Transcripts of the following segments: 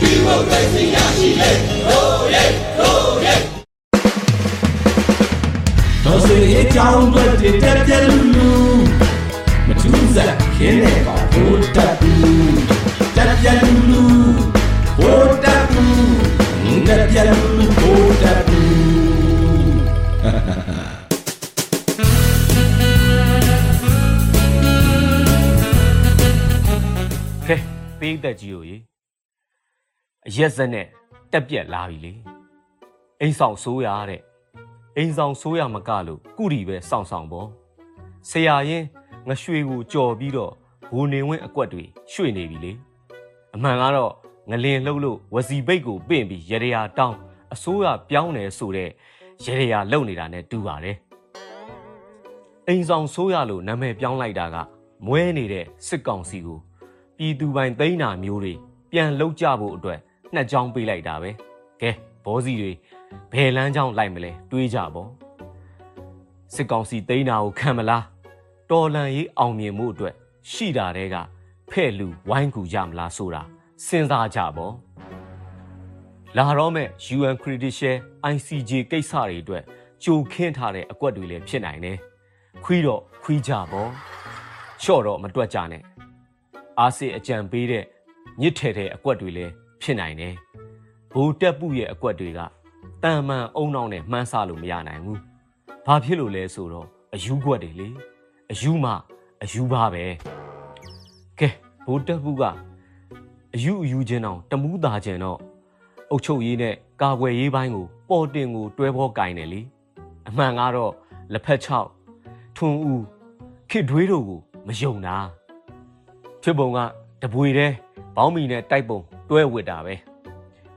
ဒီမိုကရေစီရရှိလေဟိုးရဲဟိုးရဲတော်စေအကြောင်းတွေတက်ပြက်လူလူမထူးစားခင်းနေပါဘိုးတက်ဘူးတက်ပြက်လူလူဘိုးတက်ဘူးတက်ပြက်လူလူဘိုးတက်ဘူးကဲပေးသက်ကြီးကိုရေ အရက်စက်နဲ့တက်ပြက်လာပြီလေအိမ်ဆောင်ဆိုးရတဲ့အိမ်ဆောင်ဆိုးရမကလို့ကုရီပဲစောင့်ဆောင်ပေါ့ဆရာရင်ငရွှေကိုကြော်ပြီးတော့ဘိုနေဝင်းအကွက်တွေရွှေ့နေပြီလေအမှန်ကတော့ငလင်လှုပ်လို့ဝစီဘိတ်ကိုပင့်ပြီးရရရာတောင်းအစိုးရပြောင်းတယ်ဆိုတဲ့ရရရာလုံနေတာနဲ့တူပါတယ်အိမ်ဆောင်ဆိုးရလို့နာမည်ပြောင်းလိုက်တာကမွဲနေတဲ့စစ်ကောင်စီကိုပြည်သူပိုင်သိန်းနာမျိုးတွေပြန်လောက်ကြဖို့အတွက် နှစ်ချောင်းပေးလိုက်တာပဲကဲဘောစီတွေဘယ်လမ်းကြောင်းလိုက်မလဲတွေးကြပေါ့စစ်ကောင်စီသိန်းနာကိုခံမလားတော်လန်ရေးအောင်မြင်မှုအတွက်ရှိတာတဲ့ကဖဲ့လူဝိုင်းကူကြမလားဆိုတာစဉ်းစားကြပေါ့လာတော့မဲ့ UN Credential ICJ ကိစ္စတွေအတွက်ကြိုခင်းထားတဲ့အကွက်တွေလည်းဖြစ်နိုင်တယ်ခွီးတော့ခွီးကြပေါ့လျှော့တော့မတွက်ကြနဲ့အားစေအကြံပေးတဲ့ညစ်ထဲတဲ့အကွက်တွေလည်း ဖြစ်နိုင်တယ်။ဘူတက်ပုရဲ့အကွက်တွေကတန်မှန်အုံနောက်နဲ့မှန်းဆလို့မရနိုင်ဘူး။ဘာဖြစ်လို့လဲဆိုတော့အယူကွက်တွေလေအယူမှအယူပါပဲ။ကဲဘူတက်ပုကအယူအယူချင်းအောင်တမူးသားချင်းတော့အုတ်ချုပ်ရေးနဲ့ကာကွယ်ရေးပိုင်းကိုပေါ်တင်ကိုတွဲဖို့ကင်တယ်လေ။အမှန်ကတော့လက်ဖက်ချောက်ထွန်းဦးခစ်တွေးတို့ကိုမယုံတာ။ဖြစ်ပုံကတပွေတဲ့ဘောင်းမီနဲ့တိုက်ပုံ တွဲဝစ်တာပဲ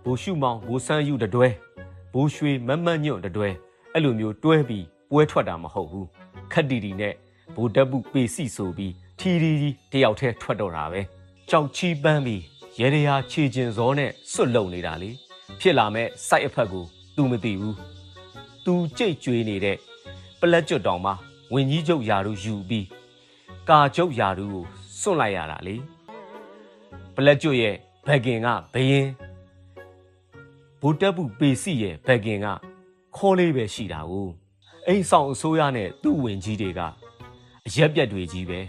ဘူရှုမောင်ဘူဆန်းယူတတွဲဘူရွှေမတ်မတ်ညွန့်တတွဲအဲ့လိုမျိုးတွဲပြီးပွဲထွက်တာမဟုတ်ဘူးခက်တီတီနဲ့ဘူတက်ပုပေစီဆိုပြီးထီရီကြီးတယောက်တည်းထွက်တော့တာပဲကြောက်ချီပန်းပြီးရေရရာခြေကျင်စောနဲ့စွတ်လုံနေတာလေဖြစ်လာမဲ့စိုက်အဖက်ကို तू မသိဘူး။ तू ကြိတ်ကြွေးနေတဲ့ပလက်ကျွတ်တောင်မှဝင်ကြီးချုပ်ယာတို့ယူပြီးကာချုပ်ယာတို့ကိုစွန့်လိုက်ရတာလေပလက်ကျွတ်ရဲ့ ဘက်ကင်ကဘယင်းဘူတက်ဘူးပေစီရဲ့ဘက်ကင်ကခေါ်လေးပဲရှိတာကိုအိမ်ဆောင်အစိုးရနဲ့သူ့ဝင်ကြီးတွေကအရက်ပြက်တွေကြီးပဲ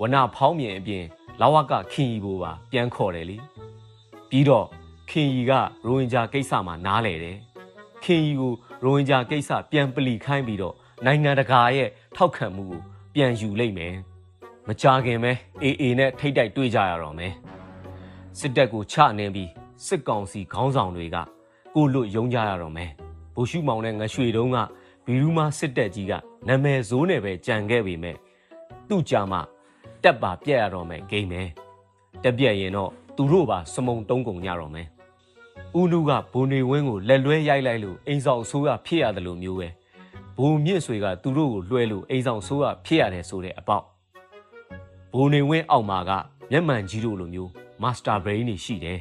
ဝနာဖောင်းမြင်အပြင်လာဝကခင်ကြီးဘိုးပါပြန်ခေါ်တယ်လေပြီးတော့ခင်ကြီးကရိုဝင်ဂျာကိစ္စမှာနားလေတယ်ခင်ကြီးကိုရိုဝင်ဂျာကိစ္စပြန်ပလီခိုင်းပြီးတော့နိုင်ငံတကာရဲ့ထောက်ခံမှုကိုပြန်ယူလိုက်မယ်မကြခင်ပဲအေအေနဲ့ထိတ်တိုက်တွေ့ကြရတော့မယ် စစ်တပ်ကိုချနှင်းပြီးစစ်ကောင်စီခေါင်းဆောင်တွေကကိုလွတ်ယုံကြရတော့မယ်ဘိုလ်ရှုမောင်နဲ့ငရွှေတုံးကဘီရူမာစစ်တပ်ကြီးကနာမည်ဇိုးနဲ့ပဲကြံခဲ့ပေမဲ့သူ့ကြမှာတက်ပါပြက်ရတော့မယ်ဂိမ်းမယ်တက်ပြက်ရင်တော့သူတို့ပါစမုံတုံးကုန်ကြတော့မယ်ဦးနုကဘုံနေဝင်းကိုလက်လွဲရိုက်လိုက်လို့အိမ်ဆောင်ဆိုးရဖြစ်ရတယ်လို့မျိုးပဲဘုံမြင့်ဆွေကသူတို့ကိုလွှဲလို့အိမ်ဆောင်ဆိုးရဖြစ်ရတယ်ဆိုတဲ့အပေါက်ဘုံနေဝင်းအောက်မှာကမျက်မှန်ကြီးတို့လိုမျိုး မာစတာဘရိန်းတွေရှိတယ်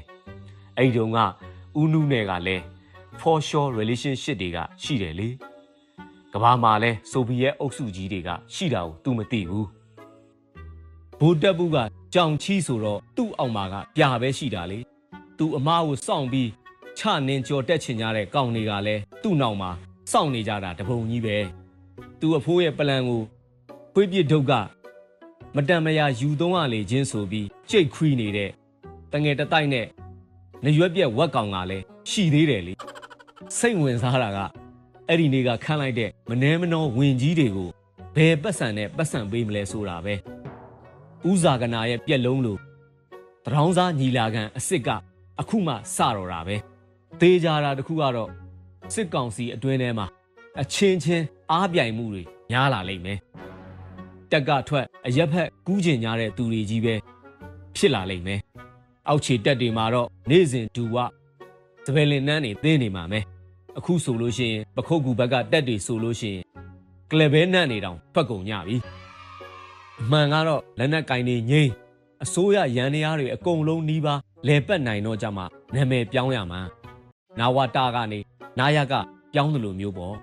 အဲ့ဒီတုန်းကဦးနုနဲ့ကလည်း for sure relationship တွေကရှိတယ်လေကဘာမှာလဲဆိုဗီယက်အုပ်စုကြီးတွေကရှိတာကို तू မသိဘူးဘူတက်ဘူးကကြောင်ချီဆိုတော့သူ့အောက်မှာကပြာပဲရှိတာလေသူအမားကိုစောင့်ပြီးချနင်းကြော်တက်ချင်ကြတဲ့ကောင်တွေကလည်းသူ့နောက်မှာစောင့်နေကြတာတပုံကြီးပဲသူအဖိုးရဲ့ပလန်ကိုခွေးပြစ်ဒုတ်ကမတန်မရာယူသုံးရလေချင်းဆိုပြီးကြိတ်ခွီးနေတဲ့ တငယ်တတိုက်နဲ့နရွက်ပြက်ဝက်ကောင်ကလည်းရှိသေးတယ်လေစိတ်ဝင်စားတာကအဲ့ဒီနေ့ကခန့်လိုက်တဲ့မနှဲမနှောဝင်ကြီးတွေကိုဘယ်ပတ်စံနဲ့ပတ်စံပေးမလဲဆိုတာပဲဥဇာကနာရဲ့ပြက်လုံးလို့တရောင်းစားညီလာခံအစ်စ်ကအခုမှစတော့တာပဲသေကြတာတခုကတော့စစ်ကောင်စီအတွင်းထဲမှာအချင်းချင်းအားပြိုင်မှုတွေများလာလိမ့်မယ်တက်ကထွက်အရက်ဖက်ကူးကျင်ကြတဲ့သူတွေကြီးပဲဖြစ်လာလိမ့်မယ် အောက်ခြေတက်တွေမှာတော့နေ့စဉ်ဒူဝစပယ်လင်နန်းတွေသင်းနေမှာမယ်အခုဆိုလို့ရှိရင်ပခုတ်ကူဘက်ကတက်တွေဆိုလို့ရှိရင်ကလဘဲနန်းနေတောင်ဖက်ကုန်ညပြီအမှန်ကတော့လက်နက်ကင်နေငိမ့်အစိုးရရန်တရားတွေအကုန်လုံးနီးပါးလဲပတ်နိုင်တော့ကြမှာနာမည်ပြောင်းရမှာနာဝတာကနေနာယကပြောင်းတယ်လို့မျိုးပေါ့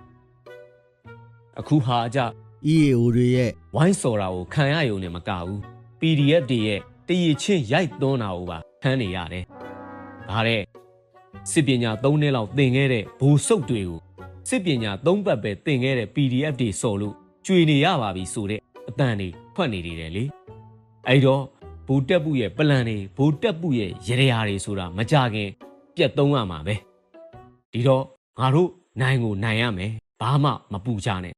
အခုဟာအကြ EAO တွေရဲ့ဝိုင်းစော်တာကိုခံရယုံနဲ့မကဘူး PDF တွေရဲ့တည်ရချင်းရိုက်သွန်းတာကိုပါ ဖမ်းနေရတယ်ဒါတဲ့စစ်ပညာ၃နှစ်လောက်သင်ခဲ့တဲ့ဘူစုပ်တွေကိုစစ်ပညာ၃ပတ်ပဲသင်ခဲ့တဲ့ PDF တွေစော်လို့ကျွေနေရပါပြီဆိုတဲ့အတန်တွေဖွက်နေနေတယ်လေအဲ့တော့ဘူတက်ပုရဲ့ပလန်တွေဘူတက်ပုရဲ့ရရရာတွေဆိုတာမကြခင် ပြတ်သုံးရမှာပဲဒီတော့ငါတို့နိုင်ကိုနိုင်ရမယ်ဘာမှမပူကြနဲ့